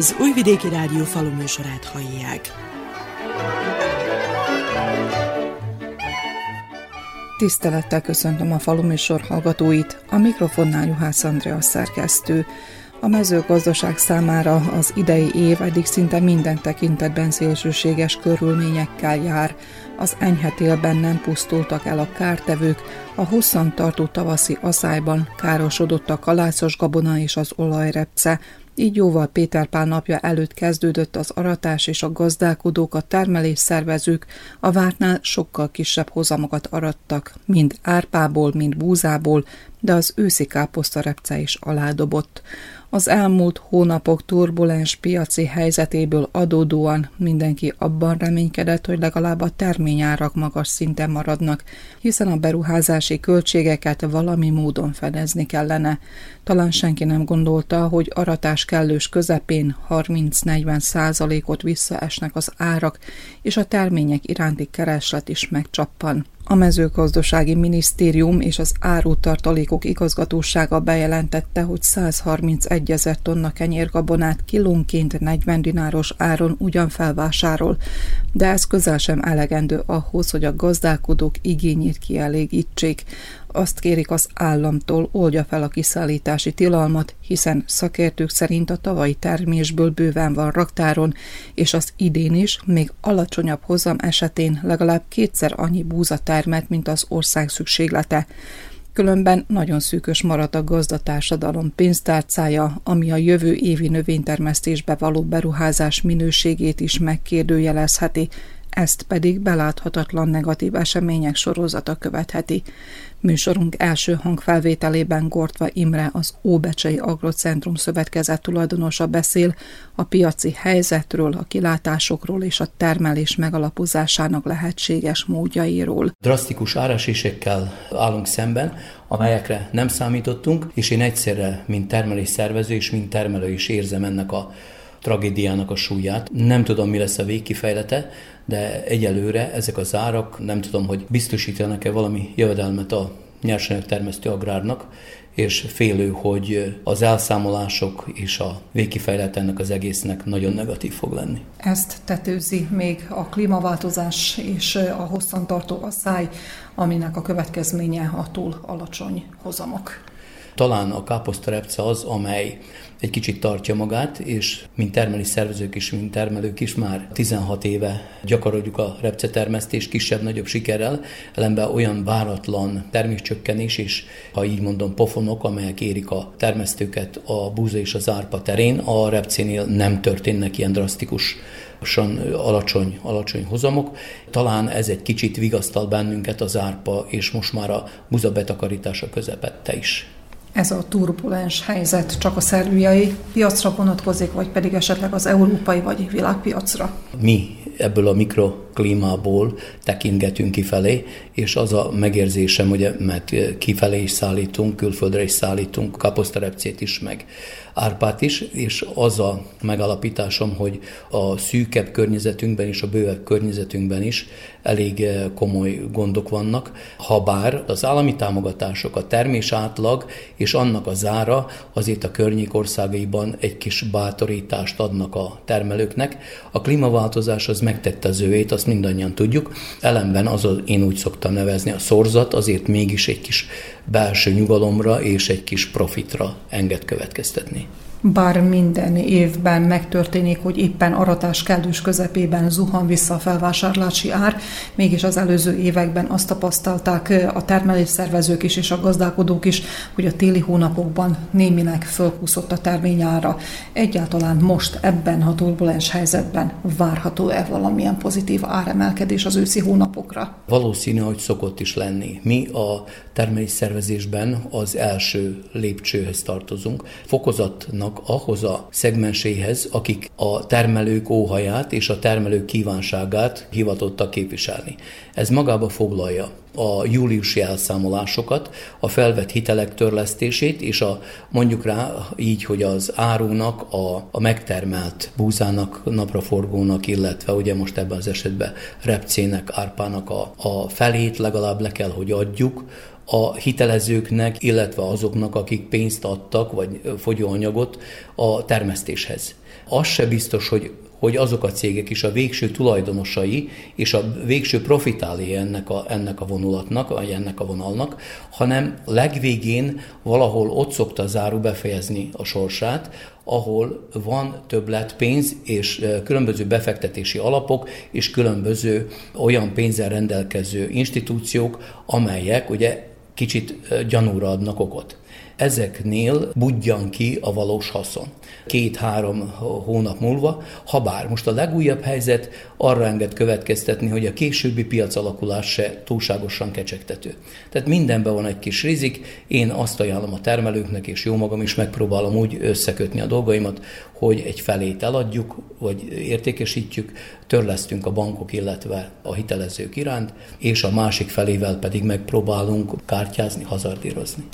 Az Újvidéki Rádió faluműsorát hallják. Tisztelettel köszöntöm a faluműsor hallgatóit, a mikrofonnál Juhász Andrea szerkesztő. A mezőgazdaság számára az idei év eddig szinte minden tekintetben szélsőséges körülményekkel jár. Az enyhetélben nem pusztultak el a kártevők, a hosszan tartó tavaszi aszályban károsodott a kalászos gabona és az olajrepce, így jóval Péter Pál napja előtt kezdődött az aratás és a gazdálkodók, a termelés szervezők a vártnál sokkal kisebb hozamokat arattak, mind árpából, mind búzából, de az őszi káposztarepce is aládobott. Az elmúlt hónapok turbulens piaci helyzetéből adódóan mindenki abban reménykedett, hogy legalább a terményárak magas szinten maradnak, hiszen a beruházási költségeket valami módon fedezni kellene. Talán senki nem gondolta, hogy aratás kellős közepén 30-40 százalékot visszaesnek az árak, és a termények iránti kereslet is megcsappan. A mezőgazdasági minisztérium és az árutartalékok igazgatósága bejelentette, hogy 131 ezer tonna kenyérgabonát kilónként 40 dináros áron ugyan felvásárol, de ez közel sem elegendő ahhoz, hogy a gazdálkodók igényét kielégítsék azt kérik az államtól, oldja fel a kiszállítási tilalmat, hiszen szakértők szerint a tavalyi termésből bőven van raktáron, és az idén is, még alacsonyabb hozam esetén legalább kétszer annyi búza termet, mint az ország szükséglete. Különben nagyon szűkös marad a gazdatársadalom pénztárcája, ami a jövő évi növénytermesztésbe való beruházás minőségét is megkérdőjelezheti, ezt pedig beláthatatlan negatív események sorozata követheti. Műsorunk első hangfelvételében Gortva Imre, az Óbecsei Agrocentrum Szövetkezet tulajdonosa beszél a piaci helyzetről, a kilátásokról és a termelés megalapozásának lehetséges módjairól. Drasztikus árasésekkel állunk szemben, amelyekre nem számítottunk, és én egyszerre, mint termelés szervező és mint termelő is érzem ennek a tragédiának a súlyát. Nem tudom, mi lesz a végkifejlete, de egyelőre ezek az árak nem tudom, hogy biztosítanak-e valami jövedelmet a nyersanyagtermesztő agrárnak, és félő, hogy az elszámolások és a végkifejlet ennek az egésznek nagyon negatív fog lenni. Ezt tetőzi még a klímaváltozás és a hosszantartó asszály, aminek a következménye a túl alacsony hozamok. Talán a káposztarepce az, amely egy kicsit tartja magát, és mint termelés szervezők is, mint termelők is már 16 éve gyakoroljuk a repcetermesztést kisebb-nagyobb sikerrel, ellenben olyan váratlan terméscsökkenés és, ha így mondom, pofonok, amelyek érik a termesztőket a búza és az árpa terén, a repcénél nem történnek ilyen drasztikus alacsony, alacsony hozamok. Talán ez egy kicsit vigasztal bennünket az árpa, és most már a buza betakarítása közepette is ez a turbulens helyzet csak a szerbiai piacra vonatkozik, vagy pedig esetleg az európai vagy világpiacra? Mi ebből a mikroklímából tekintgetünk kifelé, és az a megérzésem, ugye, mert kifelé is szállítunk, külföldre is szállítunk kaposztarepcét is, meg árpát is, és az a megalapításom, hogy a szűkebb környezetünkben és a bővebb környezetünkben is elég eh, komoly gondok vannak, ha bár az állami támogatások, a termés átlag és annak a zára azért a környék országaiban egy kis bátorítást adnak a termelőknek. A klímaváltozás az megtette az őét, azt mindannyian tudjuk. Ellenben az, az én úgy szoktam nevezni, a szorzat azért mégis egy kis belső nyugalomra és egy kis profitra enged következtetni bár minden évben megtörténik, hogy éppen aratás kellős közepében zuhan vissza a felvásárlási ár, mégis az előző években azt tapasztalták a termelésszervezők is és a gazdálkodók is, hogy a téli hónapokban némileg fölkúszott a terményára. Egyáltalán most ebben a turbulens helyzetben várható-e valamilyen pozitív áremelkedés az őszi hónapokra? Valószínű, hogy szokott is lenni. Mi a termelésszervezésben az első lépcsőhöz tartozunk. Fokozatnak ahhoz a szegmenséhez, akik a termelők óhaját és a termelők kívánságát hivatottak képviselni. Ez magába foglalja a júliusi elszámolásokat, a felvett hitelek törlesztését, és a mondjuk rá így, hogy az árunak, a, a megtermelt búzának, napraforgónak, illetve ugye most ebben az esetben repcének, árpának a, a felét legalább le kell, hogy adjuk a hitelezőknek, illetve azoknak, akik pénzt adtak, vagy fogyóanyagot a termesztéshez. Az se biztos, hogy hogy azok a cégek is a végső tulajdonosai és a végső profitálé ennek a, ennek a vonulatnak, vagy ennek a vonalnak, hanem legvégén valahol ott szokta záru befejezni a sorsát, ahol van többlet pénz és különböző befektetési alapok és különböző olyan pénzzel rendelkező institúciók, amelyek ugye kicsit gyanúra adnak okot ezeknél budjan ki a valós haszon. Két-három hónap múlva, ha bár most a legújabb helyzet arra enged következtetni, hogy a későbbi piac alakulás se túlságosan kecsegtető. Tehát mindenben van egy kis rizik, én azt ajánlom a termelőknek, és jó magam is megpróbálom úgy összekötni a dolgaimat, hogy egy felét eladjuk, vagy értékesítjük, törlesztünk a bankok, illetve a hitelezők iránt, és a másik felével pedig megpróbálunk kártyázni, hazardírozni.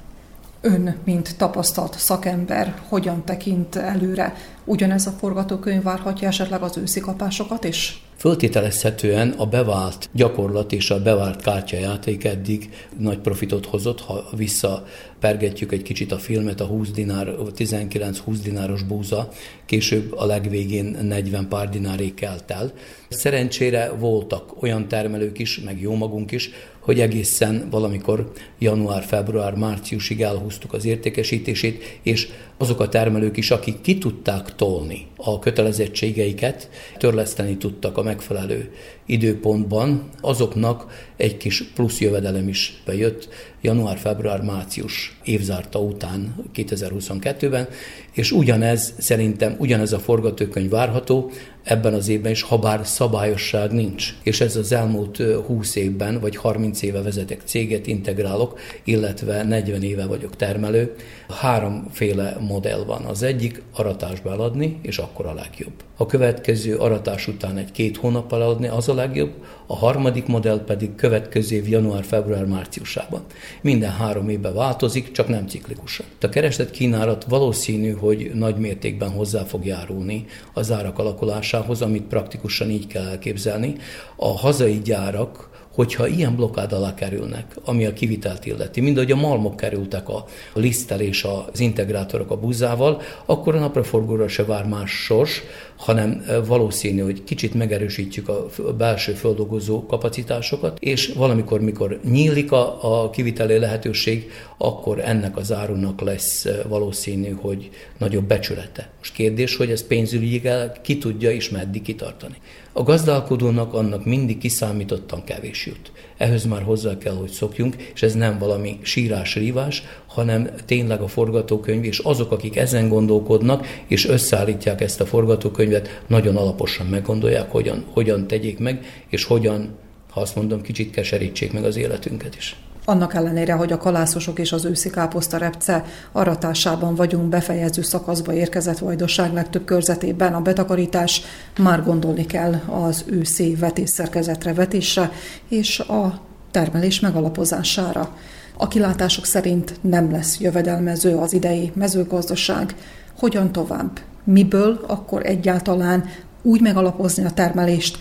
Ön, mint tapasztalt szakember, hogyan tekint előre? Ugyanez a forgatókönyv várhatja esetleg az őszi kapásokat is? Föltételezhetően a bevált gyakorlat és a bevált kártyajáték eddig nagy profitot hozott, ha visszapergetjük egy kicsit a filmet, a 20 dinár, 19-20 dináros búza, később a legvégén 40 pár dinárék kelt el. Szerencsére voltak olyan termelők is, meg jó magunk is, hogy egészen valamikor január, február, márciusig elhúztuk az értékesítését, és azok a termelők is, akik ki tudták tolni a kötelezettségeiket, törleszteni tudtak a megfelelő időpontban, azoknak egy kis plusz jövedelem is bejött január, február, március évzárta után 2022-ben, és ugyanez szerintem, ugyanez a forgatókönyv várható ebben az évben is, ha bár szabályosság nincs. És ez az elmúlt 20 évben, vagy 30 éve vezetek céget, integrálok, illetve 40 éve vagyok termelő. Háromféle modell van. Az egyik aratásba eladni, és akkor a legjobb. A következő aratás után egy-két hónap eladni, az a legjobb. A harmadik modell pedig következő év január, február, márciusában. Minden három évben változik, csak nem ciklikusan. A kereslet kínálat valószínű, hogy nagy mértékben hozzá fog járulni az árak alakulásához, amit praktikusan így kell elképzelni. A hazai gyárak hogyha ilyen blokkád alá kerülnek, ami a kivitelt illeti, mind ahogy a malmok kerültek a lisztel és az integrátorok a buzával, akkor a napraforgóra se vár más sors, hanem valószínű, hogy kicsit megerősítjük a belső földolgozó kapacitásokat, és valamikor, mikor nyílik a, a kiviteli lehetőség, akkor ennek az árunak lesz valószínű, hogy nagyobb becsülete. Most kérdés, hogy ez pénzügyileg ki tudja és meddig kitartani. A gazdálkodónak annak mindig kiszámítottan kevés jut. Ehhez már hozzá kell, hogy szokjunk, és ez nem valami sírás-rívás, hanem tényleg a forgatókönyv, és azok, akik ezen gondolkodnak, és összeállítják ezt a forgatókönyvet, nagyon alaposan meggondolják, hogyan, hogyan tegyék meg, és hogyan, ha azt mondom, kicsit keserítsék meg az életünket is. Annak ellenére, hogy a kalászosok és az őszi káposzta repce aratásában vagyunk, befejező szakaszba érkezett vajdaság legtöbb körzetében a betakarítás, már gondolni kell az őszi vetésszerkezetre vetésre és a termelés megalapozására. A kilátások szerint nem lesz jövedelmező az idei mezőgazdaság. Hogyan tovább? Miből akkor egyáltalán úgy megalapozni a termelést,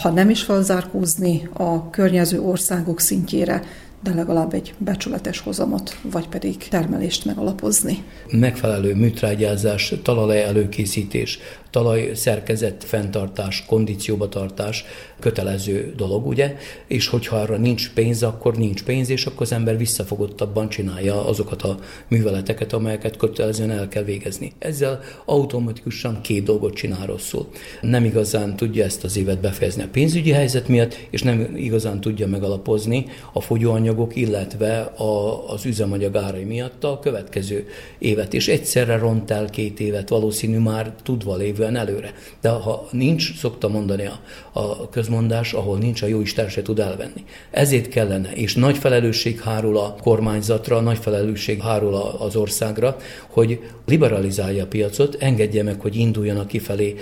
ha nem is felzárkózni a környező országok szintjére, de legalább egy becsületes hozamot, vagy pedig termelést megalapozni. Megfelelő műtrágyázás, talaj előkészítés, talaj szerkezet fenntartás, kondícióba tartás kötelező dolog, ugye? És hogyha arra nincs pénz, akkor nincs pénz, és akkor az ember visszafogottabban csinálja azokat a műveleteket, amelyeket kötelezően el kell végezni. Ezzel automatikusan két dolgot csinál rosszul. Nem igazán tudja ezt az évet befejezni a pénzügyi helyzet miatt, és nem igazán tudja megalapozni a fogyóanyagok, illetve a, az üzemanyag árai miatt a következő évet. És egyszerre ront el két évet, valószínű már tudva lévő jövően előre. De ha nincs, szokta mondani a, a közmondás, ahol nincs, a jó Isten se tud elvenni. Ezért kellene, és nagy felelősség hárul a kormányzatra, nagy felelősség hárul az országra, hogy liberalizálja a piacot, engedje meg, hogy induljanak kifelé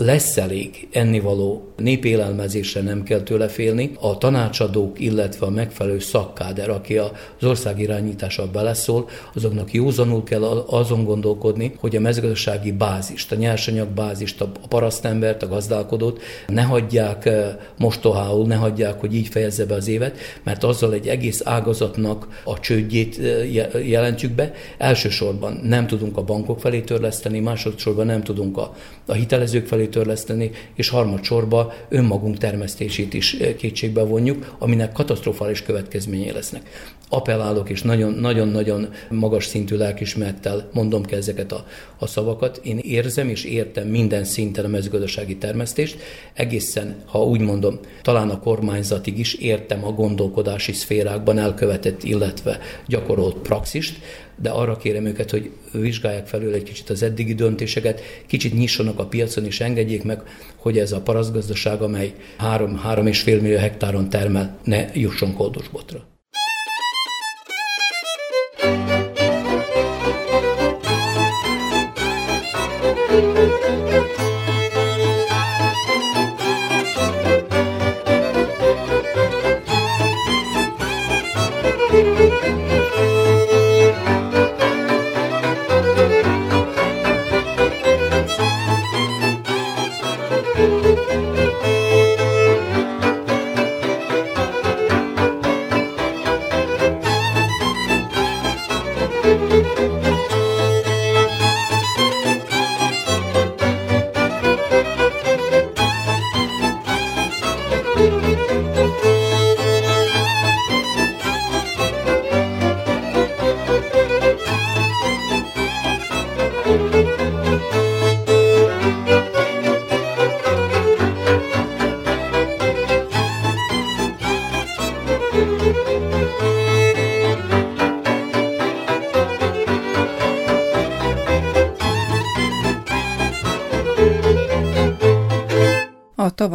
lesz elég ennivaló népélelmezésre nem kell tőle félni. A tanácsadók, illetve a megfelelő szakkáder, aki az ország irányítása beleszól, azoknak józanul kell azon gondolkodni, hogy a mezőgazdasági bázist, a nyersanyag bázist, a parasztembert, a gazdálkodót ne hagyják eh, mostohául, ne hagyják, hogy így fejezze be az évet, mert azzal egy egész ágazatnak a csődjét eh, jelentjük be. Elsősorban nem tudunk a bankok felé törleszteni, másodszorban nem tudunk a, a hitelezők felé törleszteni, és harmadsorban önmagunk termesztését is eh, kétségbe vonjuk, aminek katasztrofális következményei lesznek. Appellálok, és nagyon-nagyon magas szintű lelkismerettel mondom ki ezeket a, a szavakat. Én érzem és értem minden szinten a mezőgazdasági termesztést, egészen, ha úgy mondom, talán a kormányzatig is értem a gondolkodási szférákban elkövetett, illetve gyakorolt praxist, de arra kérem őket, hogy vizsgálják felül egy kicsit az eddigi döntéseket, kicsit nyissanak a piacon, és engedjék meg, hogy ez a parasztgazdaság, amely 3-3,5 millió hektáron termel, ne jusson koldosbotra.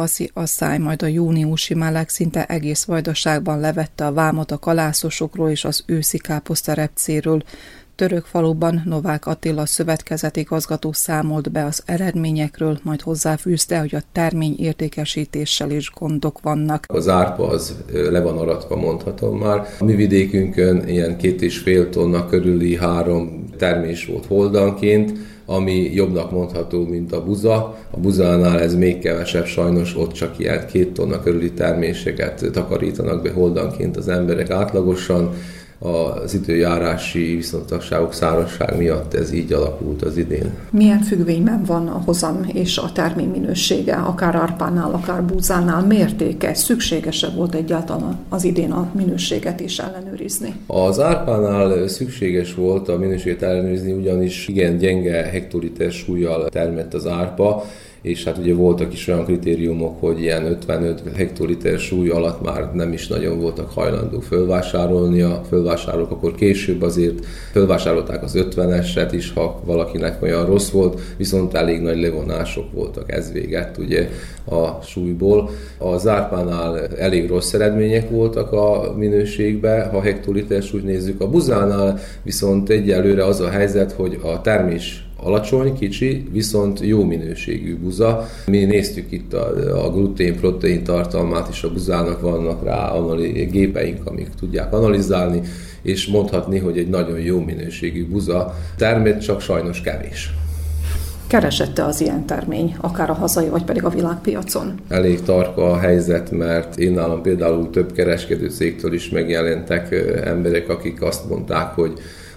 Tavaszi asszály, majd a júniusi meleg szinte egész vajdaságban levette a vámot a kalászosokról és az őszi káposzta repcéről. Török faluban Novák Attila szövetkezeti igazgató számolt be az eredményekről, majd hozzáfűzte, hogy a termény értékesítéssel is gondok vannak. Az árpa az le van aratva, mondhatom már. A mi vidékünkön ilyen két és fél tonna körüli három termés volt holdanként, ami jobbnak mondható, mint a buza. A buzánál ez még kevesebb, sajnos ott csak ilyen két tonna körüli terméseket takarítanak be holdanként az emberek átlagosan az időjárási viszontagságok, szárazság miatt ez így alakult az idén. Milyen függvényben van a hozam és a termény minősége, akár árpánál, akár búzánál mértéke? Szükségesebb volt egyáltalán az idén a minőséget is ellenőrizni? Az árpánál szükséges volt a minőséget ellenőrizni, ugyanis igen gyenge hektoliter súlyjal termett az árpa, és hát ugye voltak is olyan kritériumok, hogy ilyen 55 hektoliter súly alatt már nem is nagyon voltak hajlandók fölvásárolni a fölvásárlók, akkor később azért fölvásárolták az 50-eset is, ha valakinek olyan rossz volt, viszont elég nagy levonások voltak, ez véget ugye a súlyból. A zárpánál elég rossz eredmények voltak a minőségbe, ha hektoliter súlyt nézzük, a buzánál viszont egyelőre az a helyzet, hogy a termés alacsony, kicsi, viszont jó minőségű buza. Mi néztük itt a, a glutén-protein tartalmát, és a buzának vannak rá gépeink, amik tudják analizálni, és mondhatni, hogy egy nagyon jó minőségű buza termét, csak sajnos kevés. Keresette az ilyen termény, akár a hazai, vagy pedig a világpiacon? Elég tarka a helyzet, mert én nálam például több kereskedő cégtől is megjelentek emberek, akik azt mondták, hogy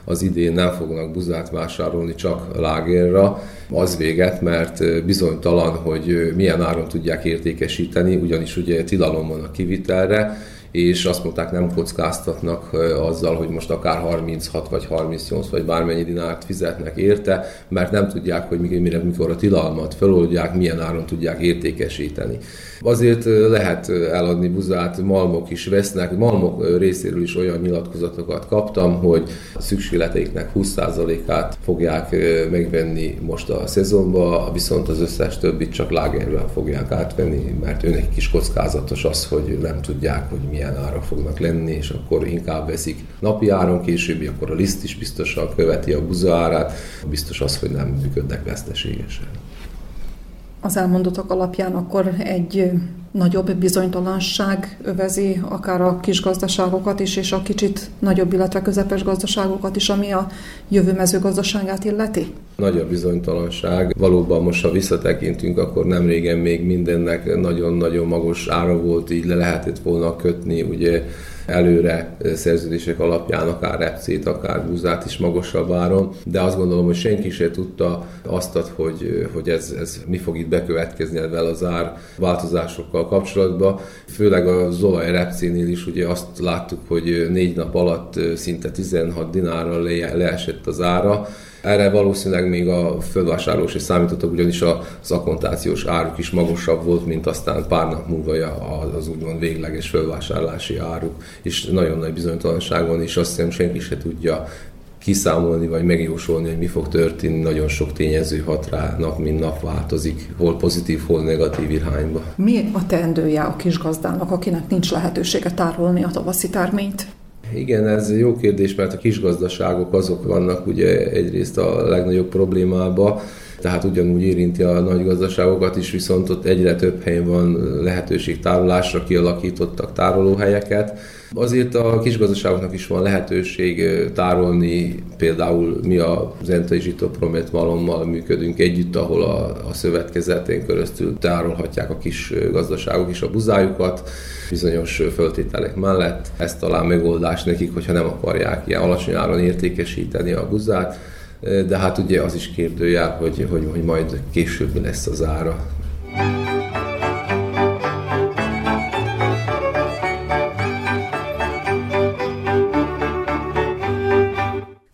az idén nem fognak buzát vásárolni csak lágérra, az véget, mert bizonytalan, hogy milyen áron tudják értékesíteni, ugyanis ugye tilalom van a kivitelre, és azt mondták, nem kockáztatnak azzal, hogy most akár 36 vagy 38 vagy bármennyi dinárt fizetnek érte, mert nem tudják, hogy mire, mikor a tilalmat feloldják, milyen áron tudják értékesíteni. Azért lehet eladni buzát, malmok is vesznek. Malmok részéről is olyan nyilatkozatokat kaptam, hogy a szükségleteiknek 20%-át fogják megvenni most a szezonban, viszont az összes többit csak lágerrel fogják átvenni, mert őnek is kockázatos az, hogy nem tudják, hogy milyen ára fognak lenni, és akkor inkább veszik napi áron, későbbi akkor a liszt is biztosan követi a buza árát, biztos az, hogy nem működnek veszteségesen. Az elmondottak alapján akkor egy nagyobb bizonytalanság övezi akár a kis gazdaságokat is, és a kicsit nagyobb, illetve közepes gazdaságokat is, ami a jövő mezőgazdaságát illeti? Nagy a bizonytalanság. Valóban most, ha visszatekintünk, akkor nem régen még mindennek nagyon-nagyon magas ára volt, így le lehetett volna kötni, ugye előre szerződések alapján akár repcét, akár búzát is magasabb áron, de azt gondolom, hogy senki se tudta azt, hogy, hogy ez, ez mi fog itt bekövetkezni ezzel az ár változásokkal kapcsolatban. Főleg a Zolaj repcénél is ugye azt láttuk, hogy négy nap alatt szinte 16 dinárral le, leesett az ára, erre valószínűleg még a földvásárlós is számítottak, ugyanis az akkontációs áruk is magasabb volt, mint aztán pár nap múlva az úgymond végleges földvásárlási áruk, és nagyon nagy bizonytalanságon, és azt hiszem senki se tudja kiszámolni, vagy megjósolni, hogy mi fog történni, nagyon sok tényező hat rá, nap mint nap változik, hol pozitív, hol negatív irányba. Mi a teendője a kisgazdának, akinek nincs lehetősége tárolni a tavaszi terményt? Igen, ez jó kérdés, mert a kisgazdaságok azok vannak ugye egyrészt a legnagyobb problémába, tehát ugyanúgy érinti a nagy gazdaságokat is, viszont ott egyre több helyen van lehetőség tárolásra, kialakítottak tárolóhelyeket. Azért a kisgazdaságoknak is van lehetőség tárolni, például mi a Zentai Zsitopromet malommal működünk együtt, ahol a, a szövetkezetén köröztül tárolhatják a kis gazdaságok is a buzájukat, bizonyos föltételek mellett. Ez talán megoldás nekik, hogyha nem akarják ilyen alacsony áron értékesíteni a buzát, de hát ugye az is kérdőjel, hogy, hogy, hogy majd később mi lesz az ára.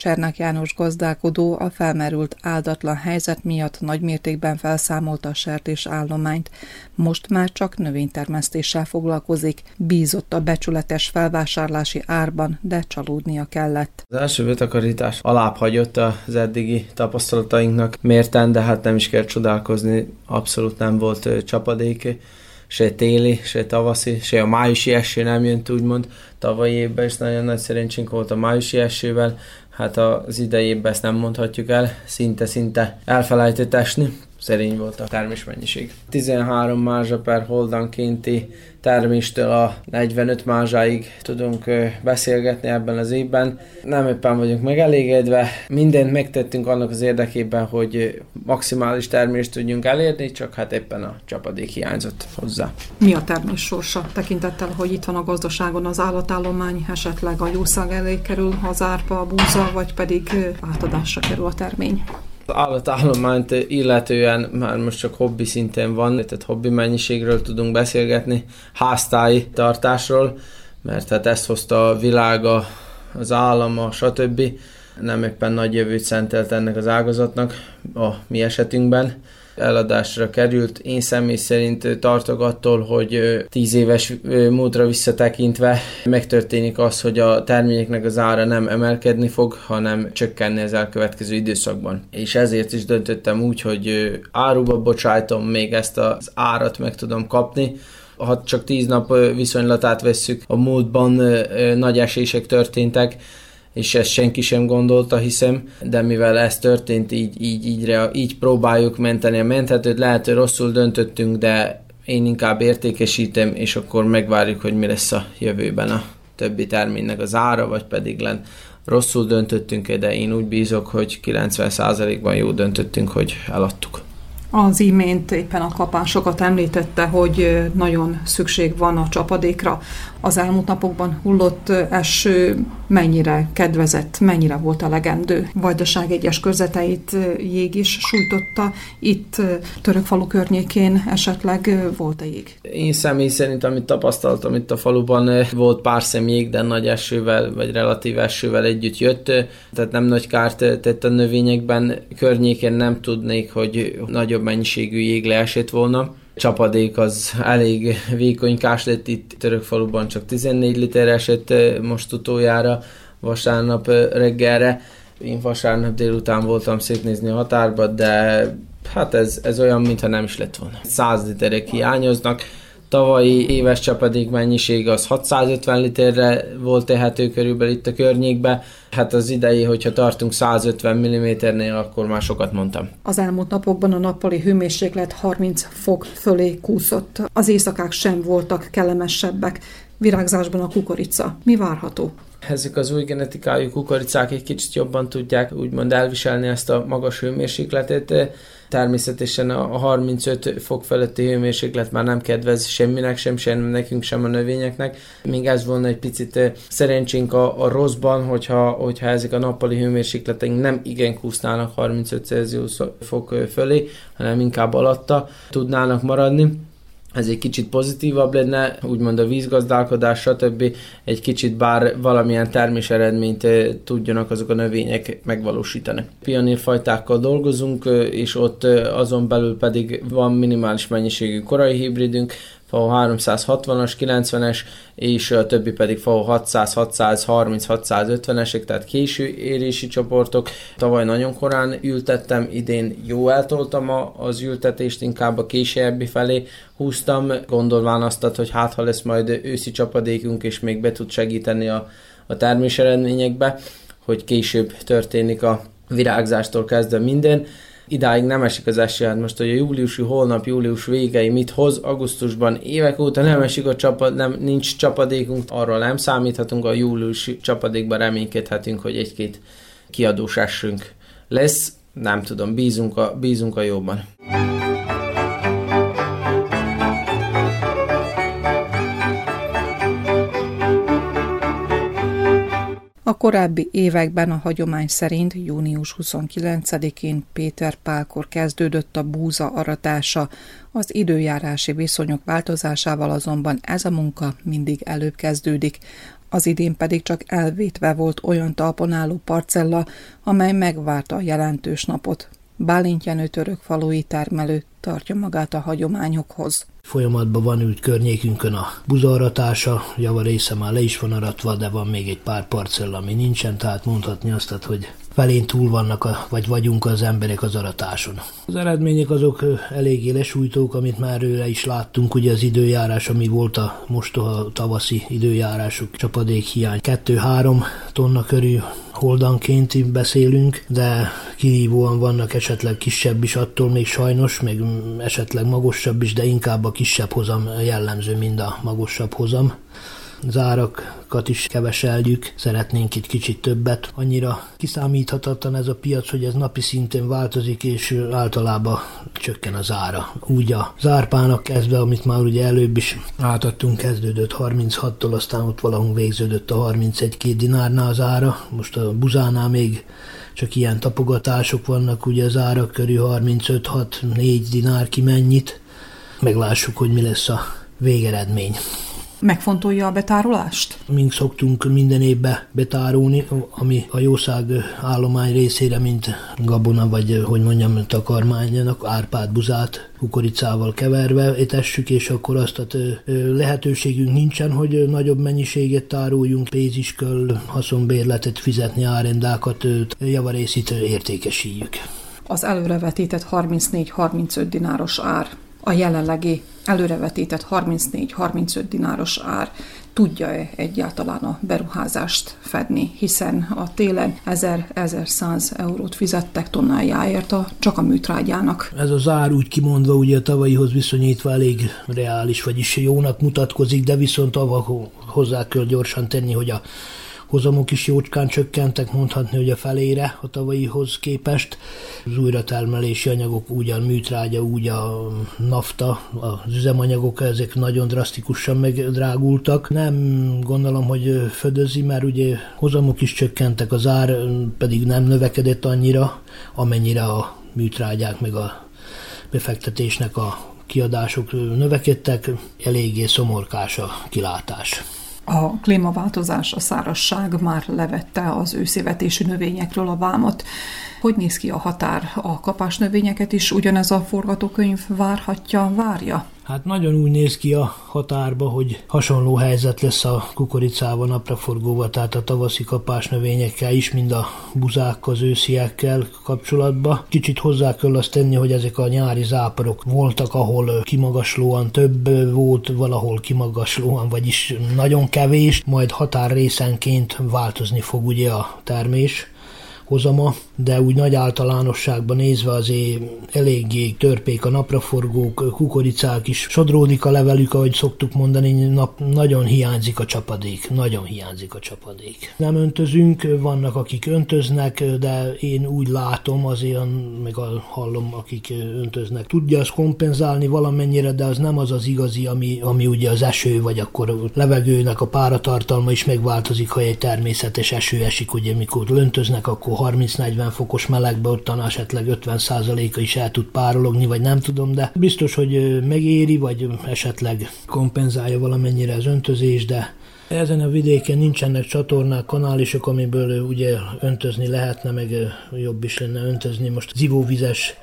Csernák János gazdálkodó a felmerült áldatlan helyzet miatt nagymértékben felszámolta a sertés állományt. Most már csak növénytermesztéssel foglalkozik, bízott a becsületes felvásárlási árban, de csalódnia kellett. Az első betakarítás alább hagyott az eddigi tapasztalatainknak mérten, de hát nem is kell csodálkozni, abszolút nem volt csapadék se téli, se tavaszi, se a májusi eső nem jött úgymond. Tavalyi évben is nagyon nagy szerencsénk volt a májusi esővel, hát az idei évben ezt nem mondhatjuk el, szinte-szinte elfelejtett esni, szerény volt a termésmennyiség. 13 mázsa per holdankénti terméstől a 45 mázsáig tudunk beszélgetni ebben az évben. Nem éppen vagyunk megelégedve, mindent megtettünk annak az érdekében, hogy maximális termést tudjunk elérni, csak hát éppen a csapadék hiányzott hozzá. Mi a termés sorsa tekintettel, hogy itt van a gazdaságon az állatállomány, esetleg a jószág elé kerül az árpa, a búza, vagy pedig átadásra kerül a termény? Állatállományt illetően már most csak hobbi szinten van, tehát hobbi mennyiségről tudunk beszélgetni, háztáji tartásról, mert hát ezt hozta a világa, az állama, stb. Nem éppen nagy jövőt szentelt ennek az ágazatnak a mi esetünkben eladásra került. Én személy szerint tartok attól, hogy tíz éves múltra visszatekintve megtörténik az, hogy a terményeknek az ára nem emelkedni fog, hanem csökkenni az elkövetkező időszakban. És ezért is döntöttem úgy, hogy áruba bocsájtom, még ezt az árat meg tudom kapni, ha csak tíz nap viszonylatát vesszük, a múltban nagy esések történtek, és ezt senki sem gondolta, hiszem, de mivel ez történt, így, így, így, így próbáljuk menteni a menthetőt, lehet, hogy rosszul döntöttünk, de én inkább értékesítem, és akkor megvárjuk, hogy mi lesz a jövőben a többi terménynek az ára, vagy pedig len rosszul döntöttünk, de én úgy bízok, hogy 90%-ban jó döntöttünk, hogy eladtuk. Az imént éppen a kapásokat említette, hogy nagyon szükség van a csapadékra. Az elmúlt napokban hullott eső mennyire kedvezett, mennyire volt elegendő. Vajdaság egyes körzeteit jég is sújtotta. Itt Törökfalu környékén esetleg volt a jég? Én személy szerint, amit tapasztaltam itt a faluban, volt pár szem jég, de nagy esővel, vagy relatív esővel együtt jött, tehát nem nagy kárt tett a növényekben. Környéken nem tudnék, hogy nagyobb mennyiségű jég leesett volna. Csapadék az elég vékonykás lett itt Törökfaluban, csak 14 liter esett most utoljára vasárnap reggelre. Én vasárnap délután voltam szétnézni a határba, de hát ez, ez olyan, mintha nem is lett volna. 100 literek hiányoznak, tavalyi éves csapadék mennyiség az 650 literre volt tehető körülbelül itt a környékbe, hát az idei, hogyha tartunk 150 mm-nél, akkor már sokat mondtam. Az elmúlt napokban a nappali hőmérséklet 30 fok fölé kúszott. Az éjszakák sem voltak kellemesebbek. Virágzásban a kukorica. Mi várható? Ezek az új genetikájú kukoricák egy kicsit jobban tudják úgymond elviselni ezt a magas hőmérsékletet. Természetesen a 35 fok feletti hőmérséklet már nem kedvez semminek, sem, sem nekünk, sem a növényeknek. Még ez volna egy picit szerencsénk a, a rosszban, hogyha, hogyha ezek a nappali hőmérsékleteink nem igen kúsznának 35 Celsius fok fölé, hanem inkább alatta tudnának maradni ez egy kicsit pozitívabb lenne, úgymond a vízgazdálkodás, stb. egy kicsit bár valamilyen termés eredményt eh, tudjanak azok a növények megvalósítani. Pionírfajtákkal dolgozunk, eh, és ott eh, azon belül pedig van minimális mennyiségű korai hibridünk, FAO 360-as, 90-es, és a többi pedig FAO 600, 630, 650-esek, tehát késő érési csoportok. Tavaly nagyon korán ültettem, idén jó eltoltam az ültetést, inkább a későbbi felé húztam, gondolván azt, hogy hát ha lesz majd őszi csapadékunk, és még be tud segíteni a, a termés eredményekbe, hogy később történik a virágzástól kezdve minden idáig nem esik az eső, hát most, hogy a júliusi holnap, július végei mit hoz, augusztusban évek óta nem esik a csapad, nem, nincs csapadékunk, arról nem számíthatunk, a júliusi csapadékban reménykedhetünk, hogy egy-két kiadós esünk lesz, nem tudom, bízunk a, bízunk a jóban. A korábbi években a hagyomány szerint június 29-én Péter Pálkor kezdődött a búza aratása, az időjárási viszonyok változásával azonban ez a munka mindig előbb kezdődik, az idén pedig csak elvétve volt olyan talpon parcella, amely megvárta a jelentős napot. Bálint Jenő török falui termelő tartja magát a hagyományokhoz. Folyamatban van ült környékünkön a buzaratása, java része már le is van aratva, de van még egy pár parcella, ami nincsen, tehát mondhatni azt, hogy felén túl vannak, a, vagy vagyunk az emberek az aratáson. Az eredmények azok eléggé lesújtók, amit már őre is láttunk, ugye az időjárás, ami volt a most a tavaszi időjárások, csapadék hiány. 2-3 tonna körül holdanként beszélünk, de kihívóan vannak esetleg kisebb is attól még sajnos, meg esetleg magasabb is, de inkább a kisebb hozam jellemző, mind a magasabb hozam zárakat is keveseljük, szeretnénk itt kicsit többet. Annyira kiszámíthatatlan ez a piac, hogy ez napi szinten változik, és általában csökken az ára. Úgy a zárpának kezdve, amit már ugye előbb is átadtunk, kezdődött 36-tól, aztán ott valahol végződött a 31-2 dinárnál az ára, most a buzánál még csak ilyen tapogatások vannak, ugye az árak körül 35-6-4 dinár ki mennyit. Meglássuk, hogy mi lesz a végeredmény. Megfontolja a betárolást? Mink szoktunk minden évbe betárolni, ami a jószág állomány részére, mint gabona, vagy hogy mondjam, takarmánynak, árpát, buzát, kukoricával keverve étessük, és akkor azt a lehetőségünk nincsen, hogy nagyobb mennyiséget tároljunk, pénzisköl, haszonbérletet fizetni, árendákat, javarészit értékesíjük. Az előrevetített 34-35 dináros ár a jelenlegi előrevetített 34-35 dináros ár tudja-e egyáltalán a beruházást fedni, hiszen a télen 1000-1100 eurót fizettek tonnájáért a, csak a műtrágyának. Ez az ár úgy kimondva ugye a tavalyihoz viszonyítva elég reális, vagyis jónak mutatkozik, de viszont avval hozzá kell gyorsan tenni, hogy a hozamok is jócskán csökkentek, mondhatni, hogy a felére a tavalyihoz képest. Az újratermelési anyagok, úgy a műtrágya, úgy a nafta, az üzemanyagok, ezek nagyon drasztikusan megdrágultak. Nem gondolom, hogy födözi, mert ugye hozamok is csökkentek, az ár pedig nem növekedett annyira, amennyire a műtrágyák meg a befektetésnek a kiadások növekedtek, eléggé szomorkás a kilátás. A klímaváltozás, a szárasság már levette az őszévetésű növényekről a vámot. Hogy néz ki a határ? A kapás növényeket is ugyanez a forgatókönyv várhatja, várja? Hát nagyon úgy néz ki a határba, hogy hasonló helyzet lesz a kukoricával, napraforgóval, tehát a tavaszi kapás növényekkel is, mind a buzákkal, az ősziekkel kapcsolatban. Kicsit hozzá kell azt tenni, hogy ezek a nyári záporok voltak, ahol kimagaslóan több volt, valahol kimagaslóan, vagyis nagyon kevés, majd határrészenként változni fog ugye a termés hozama, de úgy nagy általánosságban nézve azért eléggé törpék a napraforgók, kukoricák is, sodródik a levelük, ahogy szoktuk mondani, nap, nagyon hiányzik a csapadék, nagyon hiányzik a csapadék. Nem öntözünk, vannak akik öntöznek, de én úgy látom, azért meg hallom, akik öntöznek. Tudja azt kompenzálni valamennyire, de az nem az az igazi, ami, ami ugye az eső, vagy akkor a levegőnek a páratartalma is megváltozik, ha egy természetes eső esik, ugye mikor öntöznek, akkor 30-40 fokos melegbe ottan esetleg 50%-a is el tud párologni, vagy nem tudom, de biztos, hogy megéri, vagy esetleg kompenzálja valamennyire az öntözés, de ezen a vidéken nincsenek csatornák, kanálisok, amiből ugye öntözni lehetne, meg jobb is lenne öntözni. Most zivóvizes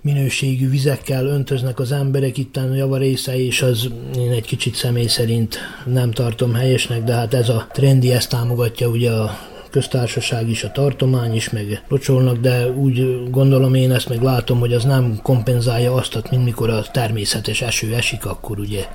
minőségű vizekkel öntöznek az emberek, itt a java része, és az én egy kicsit személy szerint nem tartom helyesnek, de hát ez a trendi, ezt támogatja ugye a köztársaság is, a tartomány is, meg locsolnak, de úgy gondolom én ezt meg látom, hogy az nem kompenzálja azt, mint mikor a természetes eső esik, akkor ugye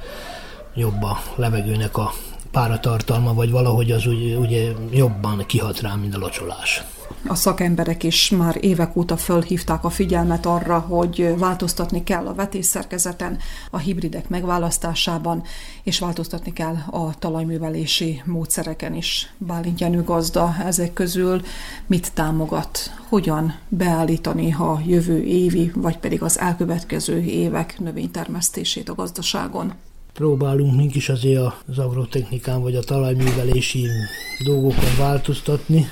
jobb a levegőnek a páratartalma, vagy valahogy az ugye, ugye jobban kihat rá, mint a locsolás. A szakemberek is már évek óta fölhívták a figyelmet arra, hogy változtatni kell a vetésszerkezeten, a hibridek megválasztásában, és változtatni kell a talajművelési módszereken is. Bálint Jenő gazda ezek közül mit támogat, hogyan beállítani a jövő évi, vagy pedig az elkövetkező évek növénytermesztését a gazdaságon? próbálunk mink is azért az agrotechnikán vagy a talajművelési dolgokon változtatni,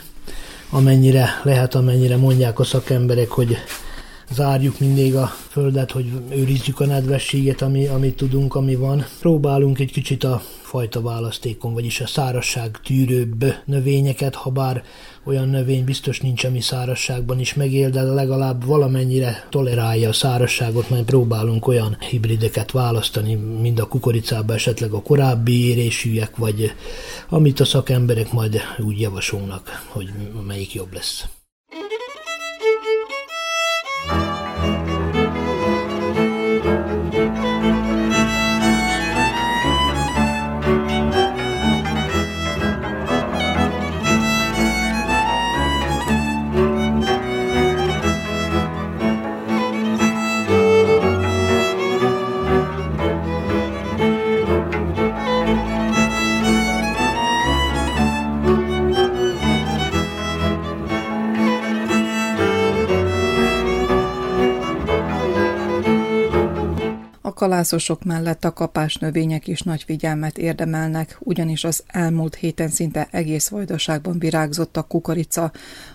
amennyire lehet, amennyire mondják a szakemberek, hogy zárjuk mindig a földet, hogy őrizzük a nedvességet, ami, amit tudunk, ami van. Próbálunk egy kicsit a fajta választékon, vagyis a szárasság tűrőbb növényeket, ha bár olyan növény biztos nincs, ami szárasságban is megél, de legalább valamennyire tolerálja a szárasságot, mert próbálunk olyan hibrideket választani, mind a kukoricában esetleg a korábbi érésűek, vagy amit a szakemberek majd úgy javasolnak, hogy melyik jobb lesz. Kalászosok mellett a kapás növények is nagy figyelmet érdemelnek, ugyanis az elmúlt héten szinte egész vajdaságban virágzott a kukorica,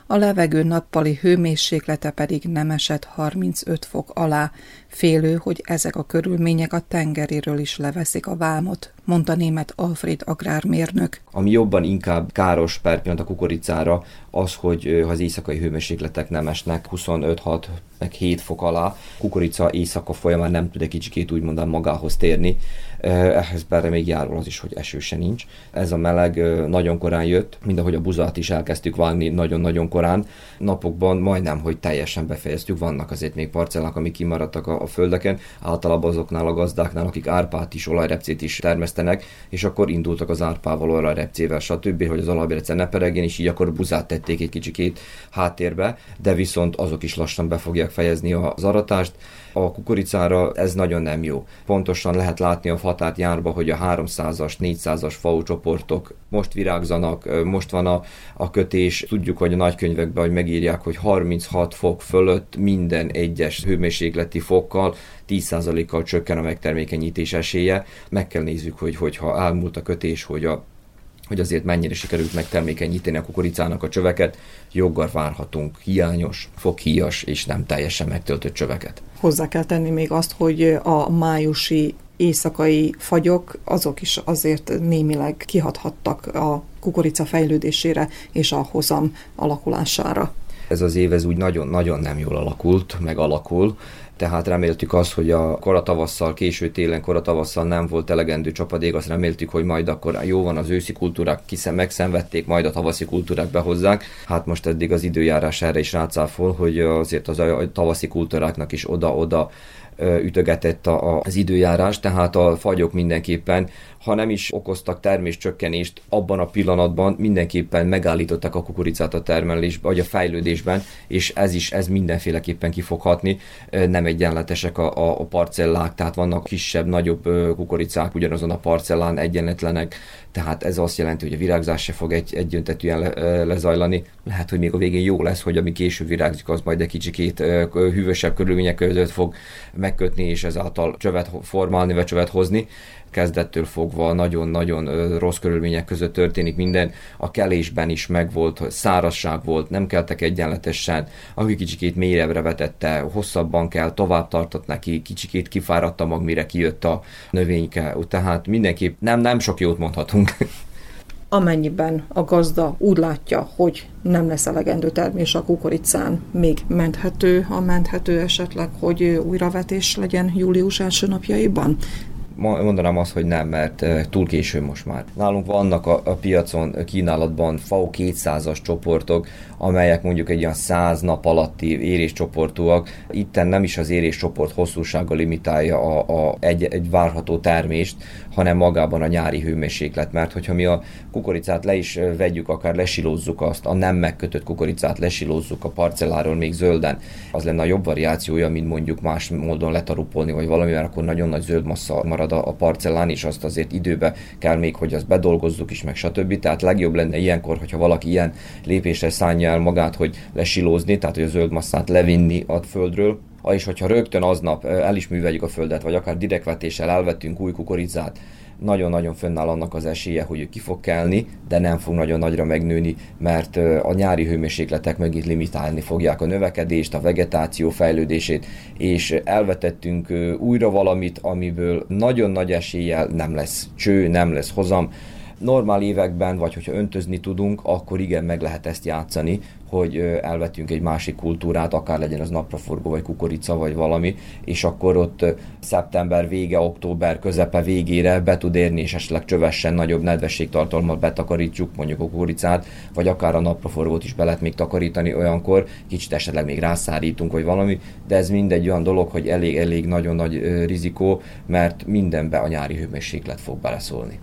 a levegő nappali hőmérséklete pedig nem esett 35 fok alá, félő, hogy ezek a körülmények a tengeréről is leveszik a vámot, mondta német Alfred agrármérnök. Ami jobban inkább káros per pillanat a kukoricára, az, hogy az éjszakai hőmérsékletek nem esnek 25-6 meg 7 fok alá, kukorica éjszaka folyamán nem tud egy kicsikét úgymond magához térni, ehhez perre még járul az is, hogy eső se nincs. Ez a meleg nagyon korán jött, mind ahogy a buzát is elkezdtük vágni nagyon-nagyon korán. Napokban majdnem, hogy teljesen befejeztük, vannak azért még parcellák, amik kimaradtak a, a földeken, általában azoknál a gazdáknál, akik árpát is, olajrepcét is termesztenek, és akkor indultak az árpával, olajrepcével, stb., hogy az olajrepce ne peregjen, és így akkor buzát tették egy kicsikét háttérbe, de viszont azok is lassan be fogják fejezni az aratást. A kukoricára ez nagyon nem jó. Pontosan lehet látni a határt járba, hogy a 300-as, 400-as FAU csoportok most virágzanak, most van a, a kötés. Tudjuk, hogy a nagykönyvekben hogy megírják, hogy 36 fok fölött minden egyes hőmérsékleti fokkal 10%-kal csökken a megtermékenyítés esélye. Meg kell nézzük, hogy hogyha elmúlt a kötés, hogy a hogy azért mennyire sikerült megtermékenyíteni a kukoricának a csöveket, joggal várhatunk hiányos, foghíjas és nem teljesen megtöltött csöveket. Hozzá kell tenni még azt, hogy a májusi éjszakai fagyok, azok is azért némileg kihathattak a kukorica fejlődésére és a hozam alakulására. Ez az év ez úgy nagyon-nagyon nem jól alakult, meg alakul. tehát reméltük azt, hogy a koratavasszal, késő télen koratavasszal nem volt elegendő csapadék, azt reméltük, hogy majd akkor jó van az őszi kultúrák, hiszen megszenvedték, majd a tavaszi kultúrák behozzák. Hát most eddig az időjárás erre is rácáfol, hogy azért az a tavaszi kultúráknak is oda-oda ütögetett az időjárás, tehát a fagyok mindenképpen ha nem is okoztak terméscsökkenést abban a pillanatban, mindenképpen megállították a kukoricát a termelésben, vagy a fejlődésben, és ez is, ez mindenféleképpen kifoghatni. Nem egyenletesek a, a parcellák, tehát vannak kisebb, nagyobb kukoricák ugyanazon a parcellán egyenletlenek, tehát ez azt jelenti, hogy a virágzás se fog egy, egyöntetűen le, lezajlani. Lehet, hogy még a végén jó lesz, hogy ami később virágzik, az majd egy kicsikét hűvösebb körülmények között fog megkötni, és ezáltal csövet formálni, vagy csövet hozni kezdettől fogva nagyon-nagyon rossz körülmények között történik minden. A kelésben is megvolt, szárazság volt, nem keltek egyenletesen, aki kicsikét mélyebbre vetette, hosszabban kell, tovább tartott neki, kicsikét kifáradta mag, mire kijött a növényke. Tehát mindenképp nem, nem sok jót mondhatunk. amennyiben a gazda úgy látja, hogy nem lesz elegendő termés a kukoricán, még menthető, a menthető esetleg, hogy újravetés legyen július első napjaiban? Mondanám azt, hogy nem, mert túl késő most már. Nálunk vannak a, a piacon kínálatban FAO 200-as csoportok, amelyek mondjuk egy olyan 100 nap alatti éréscsoportúak. Itten nem is az éréscsoport hosszúsága limitálja a, a, egy, egy várható termést, hanem magában a nyári hőmérséklet. Mert hogyha mi a kukoricát le is vegyük, akár lesilózzuk azt, a nem megkötött kukoricát lesilózzuk a parcelláról még zölden, az lenne a jobb variációja, mint mondjuk más módon letarupolni, vagy valami, mert akkor nagyon nagy zöld massza marad a, a parcellán, és azt azért időbe kell még, hogy azt bedolgozzuk is, meg stb. Tehát legjobb lenne ilyenkor, hogyha valaki ilyen lépésre szánja el magát, hogy lesilózni, tehát hogy a zöld masszát levinni a földről, és hogyha rögtön aznap el is műveljük a földet, vagy akár direktvetéssel elvettünk új kukoricát, nagyon-nagyon fönnáll annak az esélye, hogy ő ki fog kelni, de nem fog nagyon nagyra megnőni, mert a nyári hőmérsékletek megint limitálni fogják a növekedést, a vegetáció fejlődését, és elvetettünk újra valamit, amiből nagyon nagy eséllyel nem lesz cső, nem lesz hozam, normál években, vagy hogyha öntözni tudunk, akkor igen, meg lehet ezt játszani, hogy elvetünk egy másik kultúrát, akár legyen az napraforgó, vagy kukorica, vagy valami, és akkor ott szeptember vége, október közepe végére be tud érni, és esetleg csövessen nagyobb nedvességtartalmat betakarítjuk, mondjuk a kukoricát, vagy akár a napraforgót is be lehet még takarítani olyankor, kicsit esetleg még rászárítunk, vagy valami, de ez mindegy olyan dolog, hogy elég-elég nagyon nagy rizikó, mert mindenbe a nyári hőmérséklet fog beleszólni.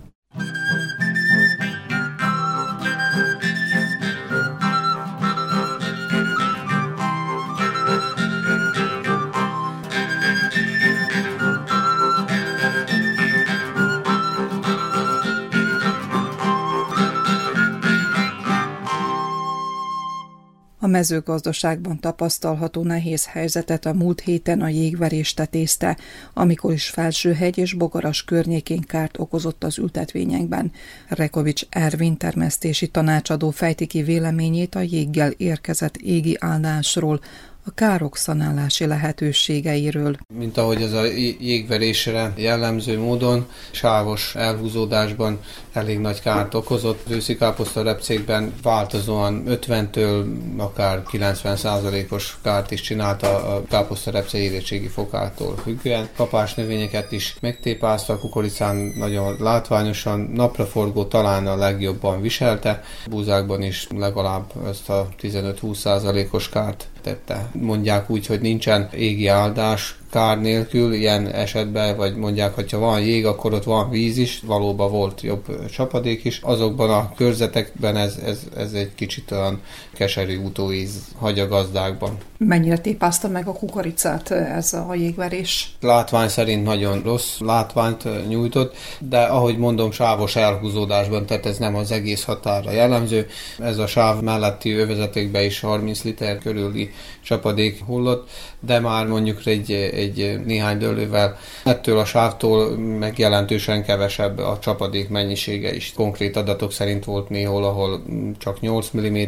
A mezőgazdaságban tapasztalható nehéz helyzetet a múlt héten a jégverés tetézte, amikor is Felsőhegy és Bogaras környékén kárt okozott az ültetvényekben. Rekovics Ervin termesztési tanácsadó fejti ki véleményét a jéggel érkezett égi áldásról, a károk szanálási lehetőségeiről. Mint ahogy ez a jégverésre jellemző módon, sávos elhúzódásban elég nagy kárt okozott. Az őszi káposzta repcékben változóan 50-től akár 90%-os kárt is csinálta a káposzta repce érettségi fokától függően. Kapás növényeket is megtépázta, kukoricán nagyon látványosan, napraforgó talán a legjobban viselte, búzákban is legalább ezt a 15-20%-os kárt tette. Mondják úgy, hogy nincsen égi áldás, kár nélkül ilyen esetben, vagy mondják, hogy ha van jég, akkor ott van víz is, valóban volt jobb csapadék is. Azokban a körzetekben ez, ez, ez egy kicsit olyan keserű utóíz hagy a gazdákban. Mennyire tépázta meg a kukoricát ez a jégverés? Látvány szerint nagyon rossz látványt nyújtott, de ahogy mondom, sávos elhúzódásban, tehát ez nem az egész határa jellemző. Ez a sáv melletti övezetékbe is 30 liter körüli csapadék hullott, de már mondjuk egy, egy néhány dőlővel ettől a sávtól meg jelentősen kevesebb a csapadék mennyisége is. Konkrét adatok szerint volt néhol, ahol csak 8 mm,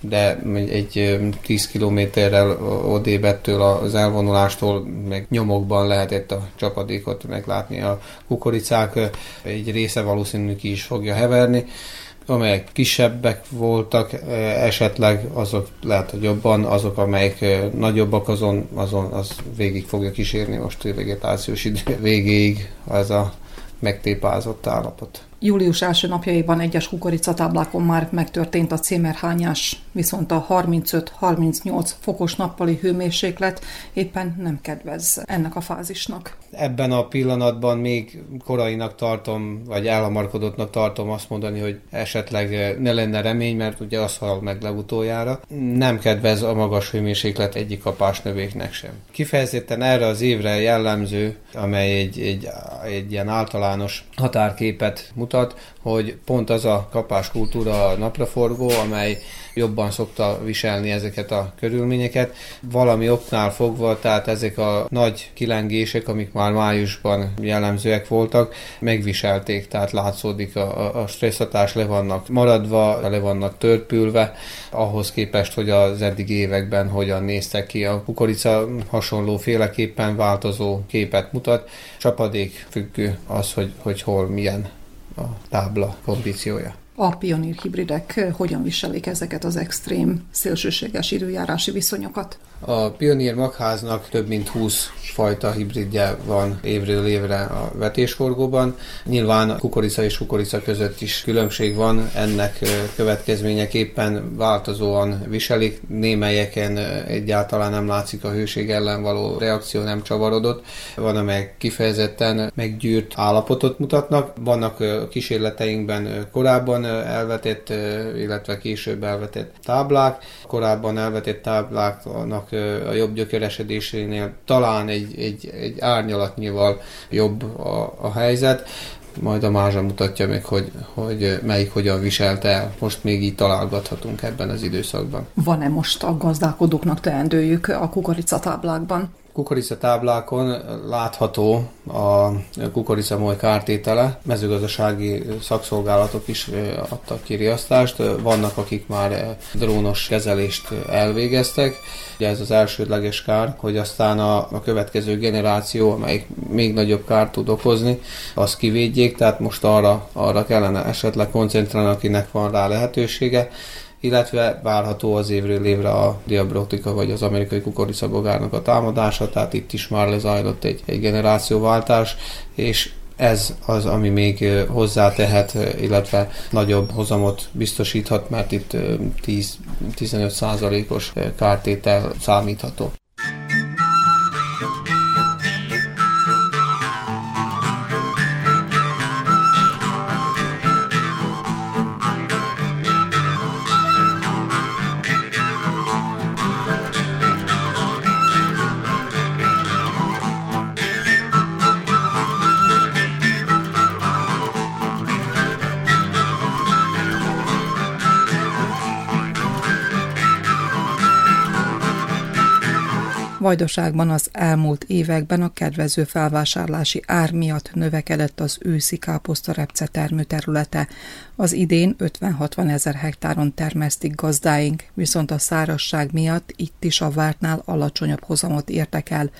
de egy 10 kilométerrel odébb ettől az elvonulástól meg nyomokban lehetett a csapadékot meglátni. A kukoricák egy része valószínűleg ki is fogja heverni, amelyek kisebbek voltak, esetleg azok lehet, hogy jobban, azok, amelyek nagyobbak, azon, azon az végig fogja kísérni most idő végéig ez a megtépázott állapot. Július első napjaiban egyes kukoricatáblákon már megtörtént a cémerhányás, viszont a 35-38 fokos nappali hőmérséklet éppen nem kedvez ennek a fázisnak. Ebben a pillanatban még korainak tartom, vagy elhamarkodottnak tartom azt mondani, hogy esetleg ne lenne remény, mert ugye az hal meg legutoljára. Nem kedvez a magas hőmérséklet egyik kapásnövésnek sem. Kifejezetten erre az évre jellemző, amely egy, egy, egy ilyen általános határképet mutat, mutat, hogy pont az a kapáskultúra a napraforgó, amely jobban szokta viselni ezeket a körülményeket. Valami oknál fogva, tehát ezek a nagy kilengések, amik már májusban jellemzőek voltak, megviselték, tehát látszódik a, a stresszhatás, le vannak maradva, le vannak törpülve, ahhoz képest, hogy az eddig években hogyan néztek ki. A kukorica hasonló féleképpen változó képet mutat, csapadék függő az, hogy, hogy hol milyen a tábla kondíciója. A pionír hibridek hogyan viselik ezeket az extrém, szélsőséges időjárási viszonyokat? A Pioneer magháznak több mint 20 fajta hibridje van évről évre a vetésforgóban. Nyilván kukorica és kukorica között is különbség van, ennek következményeképpen változóan viselik. Némelyeken egyáltalán nem látszik a hőség ellen való reakció, nem csavarodott. Van, amely kifejezetten meggyűrt állapotot mutatnak. Vannak kísérleteinkben korábban elvetett, illetve később elvetett táblák. Korábban elvetett tábláknak a jobb gyökeresedésénél talán egy, egy, egy árnyalatnyival jobb a, a helyzet, majd a mázsa mutatja meg, hogy, hogy melyik hogyan viselte el. Most még így találgathatunk ebben az időszakban. Van-e most a gazdálkodóknak teendőjük a kukoricatáblákban? Kukoricatáblákon látható a kukoricamoly kártétele. Mezőgazdasági szakszolgálatok is adtak ki riasztást. Vannak, akik már drónos kezelést elvégeztek. Ugye ez az elsődleges kár, hogy aztán a, a következő generáció, amelyik még nagyobb kárt tud okozni, azt kivédjék, tehát most arra, arra kellene esetleg koncentrálni, akinek van rá lehetősége illetve várható az évről évre a diabrotika vagy az amerikai kukoricabogárnak a támadása, tehát itt is már lezajlott egy, egy generációváltás, és ez az, ami még hozzátehet, illetve nagyobb hozamot biztosíthat, mert itt 10-15 százalékos kártétel számítható. Vajdaságban az elmúlt években a kedvező felvásárlási ár miatt növekedett az őszi káposztarepce termőterülete. Az idén 50-60 ezer hektáron termesztik gazdáink, viszont a szárasság miatt itt is a vártnál alacsonyabb hozamot értek el.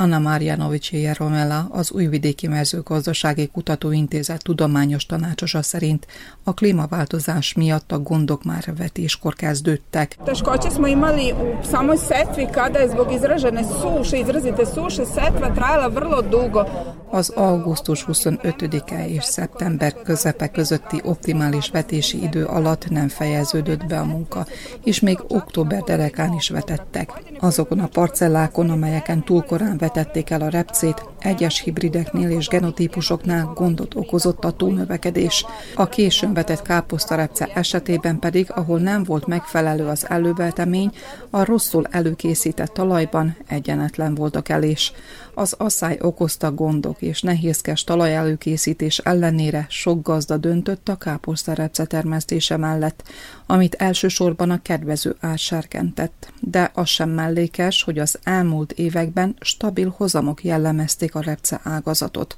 Anna Marjanovics Jeromela, az Újvidéki Mezőgazdasági Kutatóintézet tudományos tanácsosa szerint a klímaváltozás miatt a gondok már vetéskor kezdődtek. Teškoće smo imali u samoj setvi kada je zbog izražene suše, izrazite suše, setva trajala vrlo dugo. Az augusztus 25-e és szeptember közepe közötti optimális vetési idő alatt nem fejeződött be a munka, és még október derekán is vetettek. Azokon a parcellákon, amelyeken túl korán vetették el a repcét, egyes hibrideknél és genotípusoknál gondot okozott a túlnövekedés. A későn vetett káposztarepce esetében pedig, ahol nem volt megfelelő az előbeltemény, a rosszul előkészített talajban egyenetlen volt a kelés. Az asszály okozta gondok és nehézkes talajelőkészítés ellenére sok gazda döntött a káposztarepce termesztése mellett, amit elsősorban a kedvező átserkentett. De az sem mellékes, hogy az elmúlt években stabil hozamok jellemezték a repce ágazatot.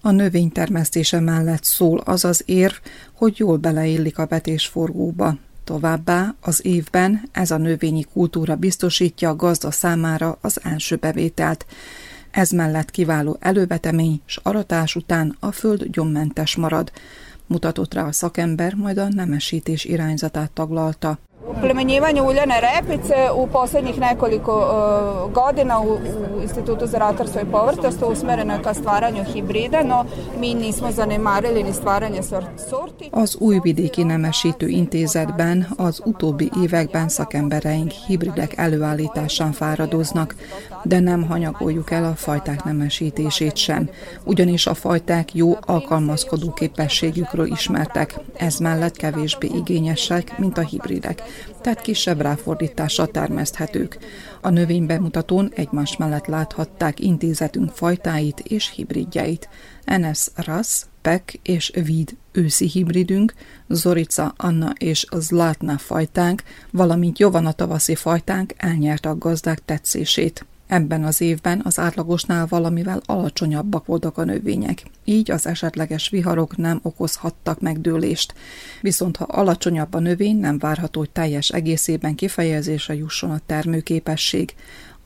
A növénytermesztése mellett szól az az érv, hogy jól beleillik a vetésforgóba, Továbbá az évben ez a növényi kultúra biztosítja a gazda számára az első bevételt. Ez mellett kiváló elővetemény, s aratás után a föld gyommentes marad. mutatott rá a szakember, majd a nemesítés irányzatát taglalta. Plemenjivanje uljane repice u poslednjih nekoliko uh, godina u, u Institutu za ratarstvo i povrtarstvo usmereno je ka stvaranju hibrida, no mi nismo zanemarili ni stvaranje sorti. Az Újvidéki Nemesítő Intézetben az utóbbi években szakembereink hibridek előállításán fáradoznak, de nem hanyagoljuk el a fajták nemesítését sem, ugyanis a fajták jó alkalmazkodó képességükről ismertek, ez mellett kevésbé igényesek, mint a hibridek tehát kisebb ráfordítással termeszthetők. A növénybemutatón egymás mellett láthatták intézetünk fajtáit és hibridjeit. NS Ras, Pek és Vid őszi hibridünk, Zorica Anna és Zlatna fajtánk, valamint Jovana tavaszi fajtánk elnyerte a gazdák tetszését. Ebben az évben az átlagosnál valamivel alacsonyabbak voltak a növények, így az esetleges viharok nem okozhattak megdőlést. Viszont ha alacsonyabb a növény, nem várható, hogy teljes egészében kifejezésre jusson a termőképesség.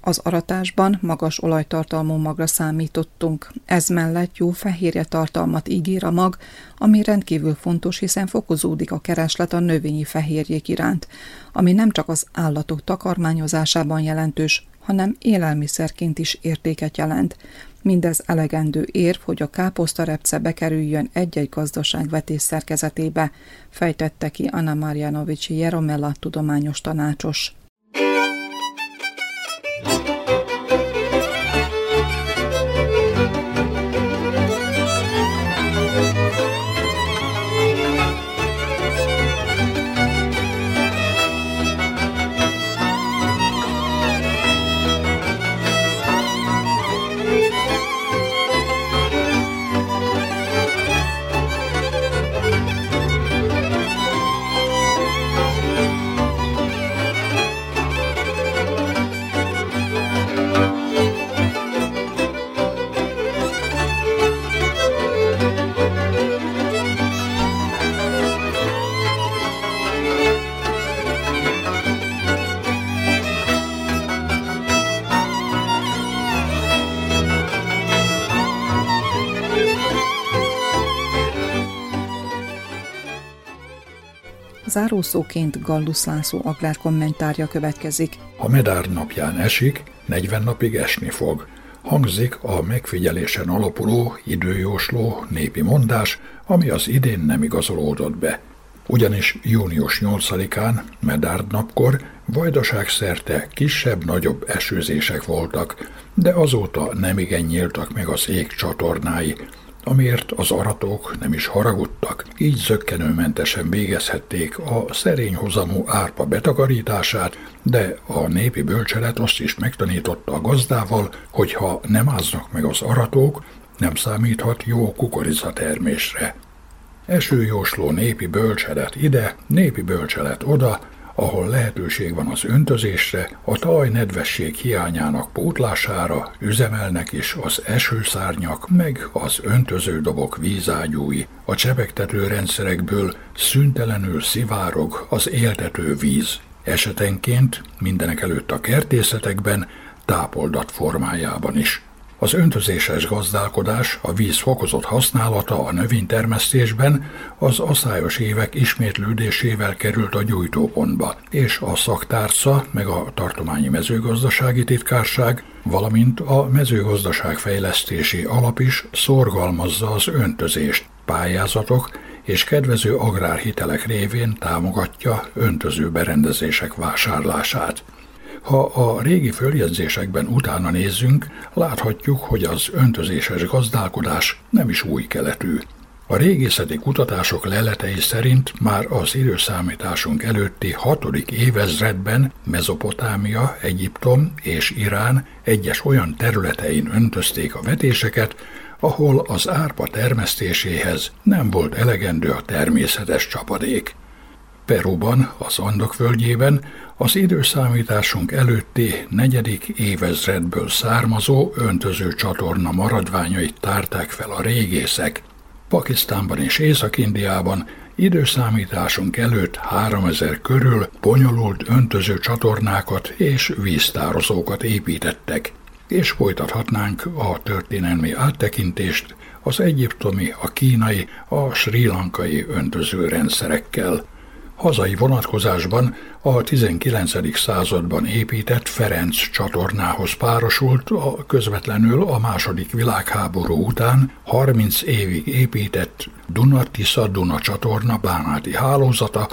Az aratásban magas olajtartalmú magra számítottunk. Ez mellett jó fehérje tartalmat ígér a mag, ami rendkívül fontos, hiszen fokozódik a kereslet a növényi fehérjék iránt, ami nem csak az állatok takarmányozásában jelentős, hanem élelmiszerként is értéket jelent. Mindez elegendő érv, hogy a káposztarepce bekerüljön egy-egy gazdaság vetés szerkezetébe, fejtette ki Anna Marjanovici Jeromela tudományos tanácsos. Zárószóként Gallus László agrárkommentárja következik. A medár napján esik, 40 napig esni fog. Hangzik a megfigyelésen alapuló, időjósló népi mondás, ami az idén nem igazolódott be. Ugyanis június 8-án, Medárd napkor vajdaság szerte kisebb-nagyobb esőzések voltak, de azóta nem igen nyíltak meg az ég csatornái, amiért az aratók nem is haragudtak, így zöggenőmentesen végezhették a szerény hozamú árpa betakarítását, de a népi bölcselet azt is megtanította a gazdával, hogy ha nem áznak meg az aratók, nem számíthat jó kukoricatermésre. Esőjósló népi bölcselet ide, népi bölcselet oda, ahol lehetőség van az öntözésre, a taj nedvesség hiányának pótlására üzemelnek is az esőszárnyak, meg az öntöződobok vízágyúi. A csepegtető rendszerekből szüntelenül szivárog az éltető víz. Esetenként mindenek előtt a kertészetekben, tápoldat formájában is. Az öntözéses gazdálkodás, a víz fokozott használata a növénytermesztésben az asszályos évek ismétlődésével került a gyújtópontba, és a szaktárca meg a tartományi mezőgazdasági titkárság, valamint a mezőgazdaság fejlesztési alap is szorgalmazza az öntözést, pályázatok és kedvező agrárhitelek révén támogatja öntöző berendezések vásárlását. Ha a régi följegyzésekben utána nézzünk, láthatjuk, hogy az öntözéses gazdálkodás nem is új keletű. A régészeti kutatások leletei szerint már az időszámításunk előtti hatodik évezredben Mezopotámia, Egyiptom és Irán egyes olyan területein öntözték a vetéseket, ahol az árpa termesztéséhez nem volt elegendő a természetes csapadék. Peruban, az Andok völgyében az időszámításunk előtti negyedik évezredből származó öntöző csatorna maradványait tárták fel a régészek. Pakisztánban és Észak-Indiában időszámításunk előtt 3000 körül bonyolult öntöző csatornákat és víztározókat építettek, és folytathatnánk a történelmi áttekintést az egyiptomi, a kínai, a sri lankai öntözőrendszerekkel. Hazai vonatkozásban a 19. században épített Ferenc csatornához párosult a közvetlenül a második világháború után 30 évig épített Duna-Tisza-Duna csatorna bánáti hálózata,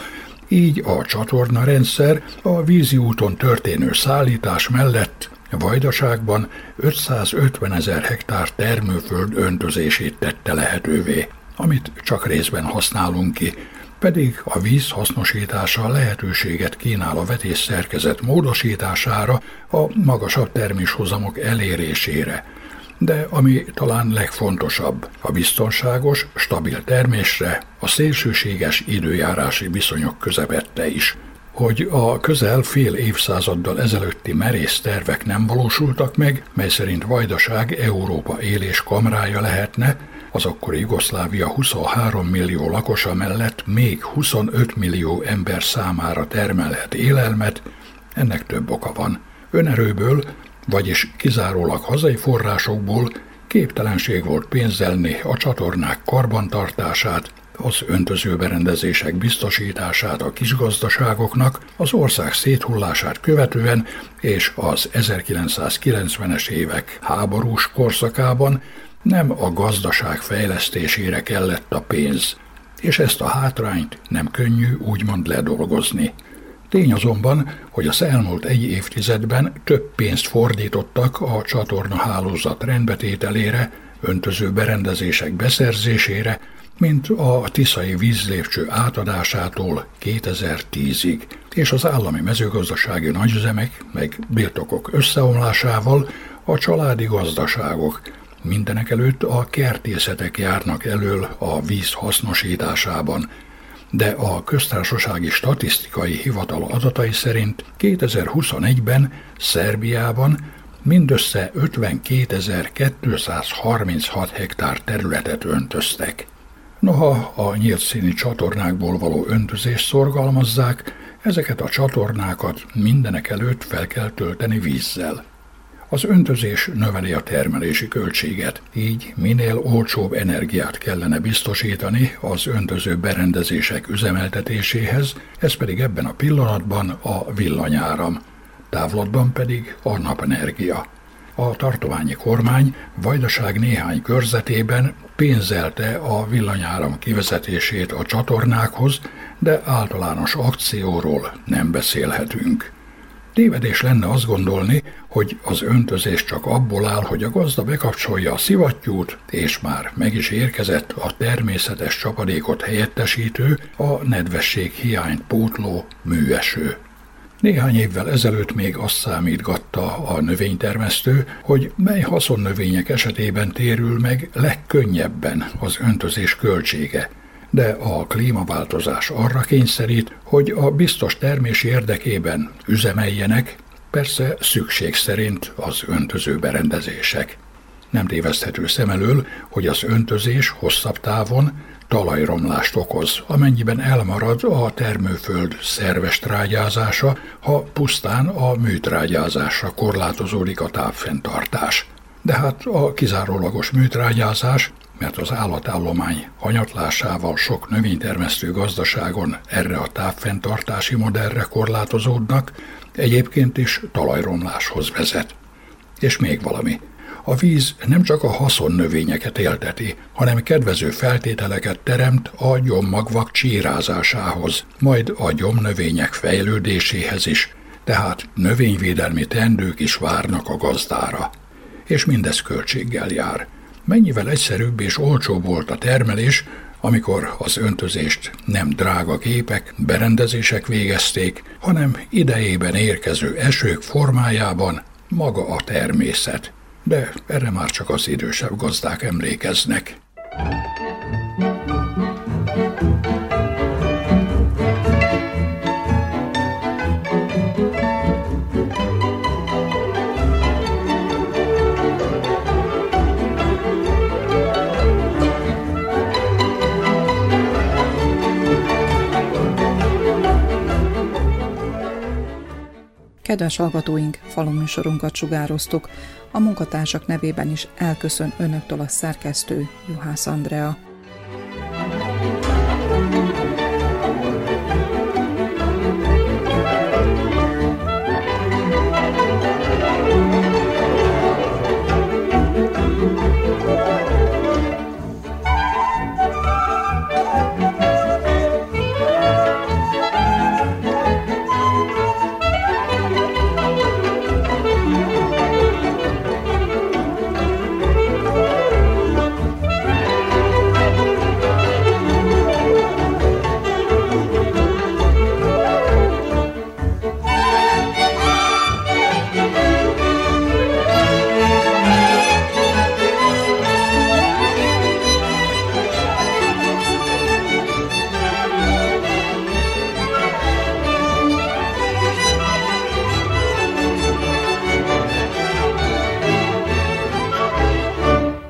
így a csatorna rendszer a vízi úton történő szállítás mellett Vajdaságban 550 ezer hektár termőföld öntözését tette lehetővé, amit csak részben használunk ki, pedig a víz hasznosítása lehetőséget kínál a vetés szerkezet módosítására, a magasabb terméshozamok elérésére. De ami talán legfontosabb, a biztonságos, stabil termésre, a szélsőséges időjárási viszonyok közepette is. Hogy a közel fél évszázaddal ezelőtti merész tervek nem valósultak meg, mely szerint Vajdaság Európa élés kamrája lehetne, az akkori Jugoszlávia 23 millió lakosa mellett még 25 millió ember számára termelhet élelmet, ennek több oka van. Önerőből, vagyis kizárólag hazai forrásokból képtelenség volt pénzelni a csatornák karbantartását, az öntözőberendezések biztosítását a kisgazdaságoknak, az ország széthullását követően és az 1990-es évek háborús korszakában nem a gazdaság fejlesztésére kellett a pénz, és ezt a hátrányt nem könnyű úgymond ledolgozni. Tény azonban, hogy az elmúlt egy évtizedben több pénzt fordítottak a csatorna hálózat rendbetételére, öntöző berendezések beszerzésére, mint a tiszai vízlépcső átadásától 2010-ig, és az állami mezőgazdasági nagyüzemek meg birtokok összeomlásával a családi gazdaságok Mindenek előtt a kertészetek járnak elől a víz hasznosításában, de a köztársasági statisztikai hivatal adatai szerint 2021-ben Szerbiában mindössze 52.236 hektár területet öntöztek. Noha a nyílt színi csatornákból való öntözést szorgalmazzák, ezeket a csatornákat mindenek előtt fel kell tölteni vízzel. Az öntözés növeli a termelési költséget, így minél olcsóbb energiát kellene biztosítani az öntöző berendezések üzemeltetéséhez, ez pedig ebben a pillanatban a villanyáram, távlatban pedig a napenergia. A tartományi kormány Vajdaság néhány körzetében pénzelte a villanyáram kivezetését a csatornákhoz, de általános akcióról nem beszélhetünk. Tévedés lenne azt gondolni, hogy az öntözés csak abból áll, hogy a gazda bekapcsolja a szivattyút, és már meg is érkezett a természetes csapadékot helyettesítő, a nedvesség hiányt pótló műeső. Néhány évvel ezelőtt még azt számítgatta a növénytermesztő, hogy mely haszonnövények esetében térül meg legkönnyebben az öntözés költsége – de a klímaváltozás arra kényszerít, hogy a biztos termés érdekében üzemeljenek, persze szükség szerint az öntöző berendezések. Nem téveszthető szem elől, hogy az öntözés hosszabb távon talajromlást okoz, amennyiben elmarad a termőföld szerves trágyázása, ha pusztán a műtrágyázásra korlátozódik a tápfenntartás. De hát a kizárólagos műtrágyázás mert az állatállomány hanyatlásával sok növénytermesztő gazdaságon erre a távfenntartási modellre korlátozódnak, egyébként is talajromláshoz vezet. És még valami. A víz nem csak a haszon növényeket élteti, hanem kedvező feltételeket teremt a gyommagvak csírázásához, majd a gyomnövények fejlődéséhez is, tehát növényvédelmi tendők is várnak a gazdára. És mindez költséggel jár – mennyivel egyszerűbb és olcsóbb volt a termelés, amikor az öntözést nem drága képek, berendezések végezték, hanem idejében érkező esők formájában maga a természet. De erre már csak az idősebb gazdák emlékeznek. Kedves hallgatóink, faluműsorunkat sugároztuk. A munkatársak nevében is elköszön önöktől a szerkesztő Juhász Andrea.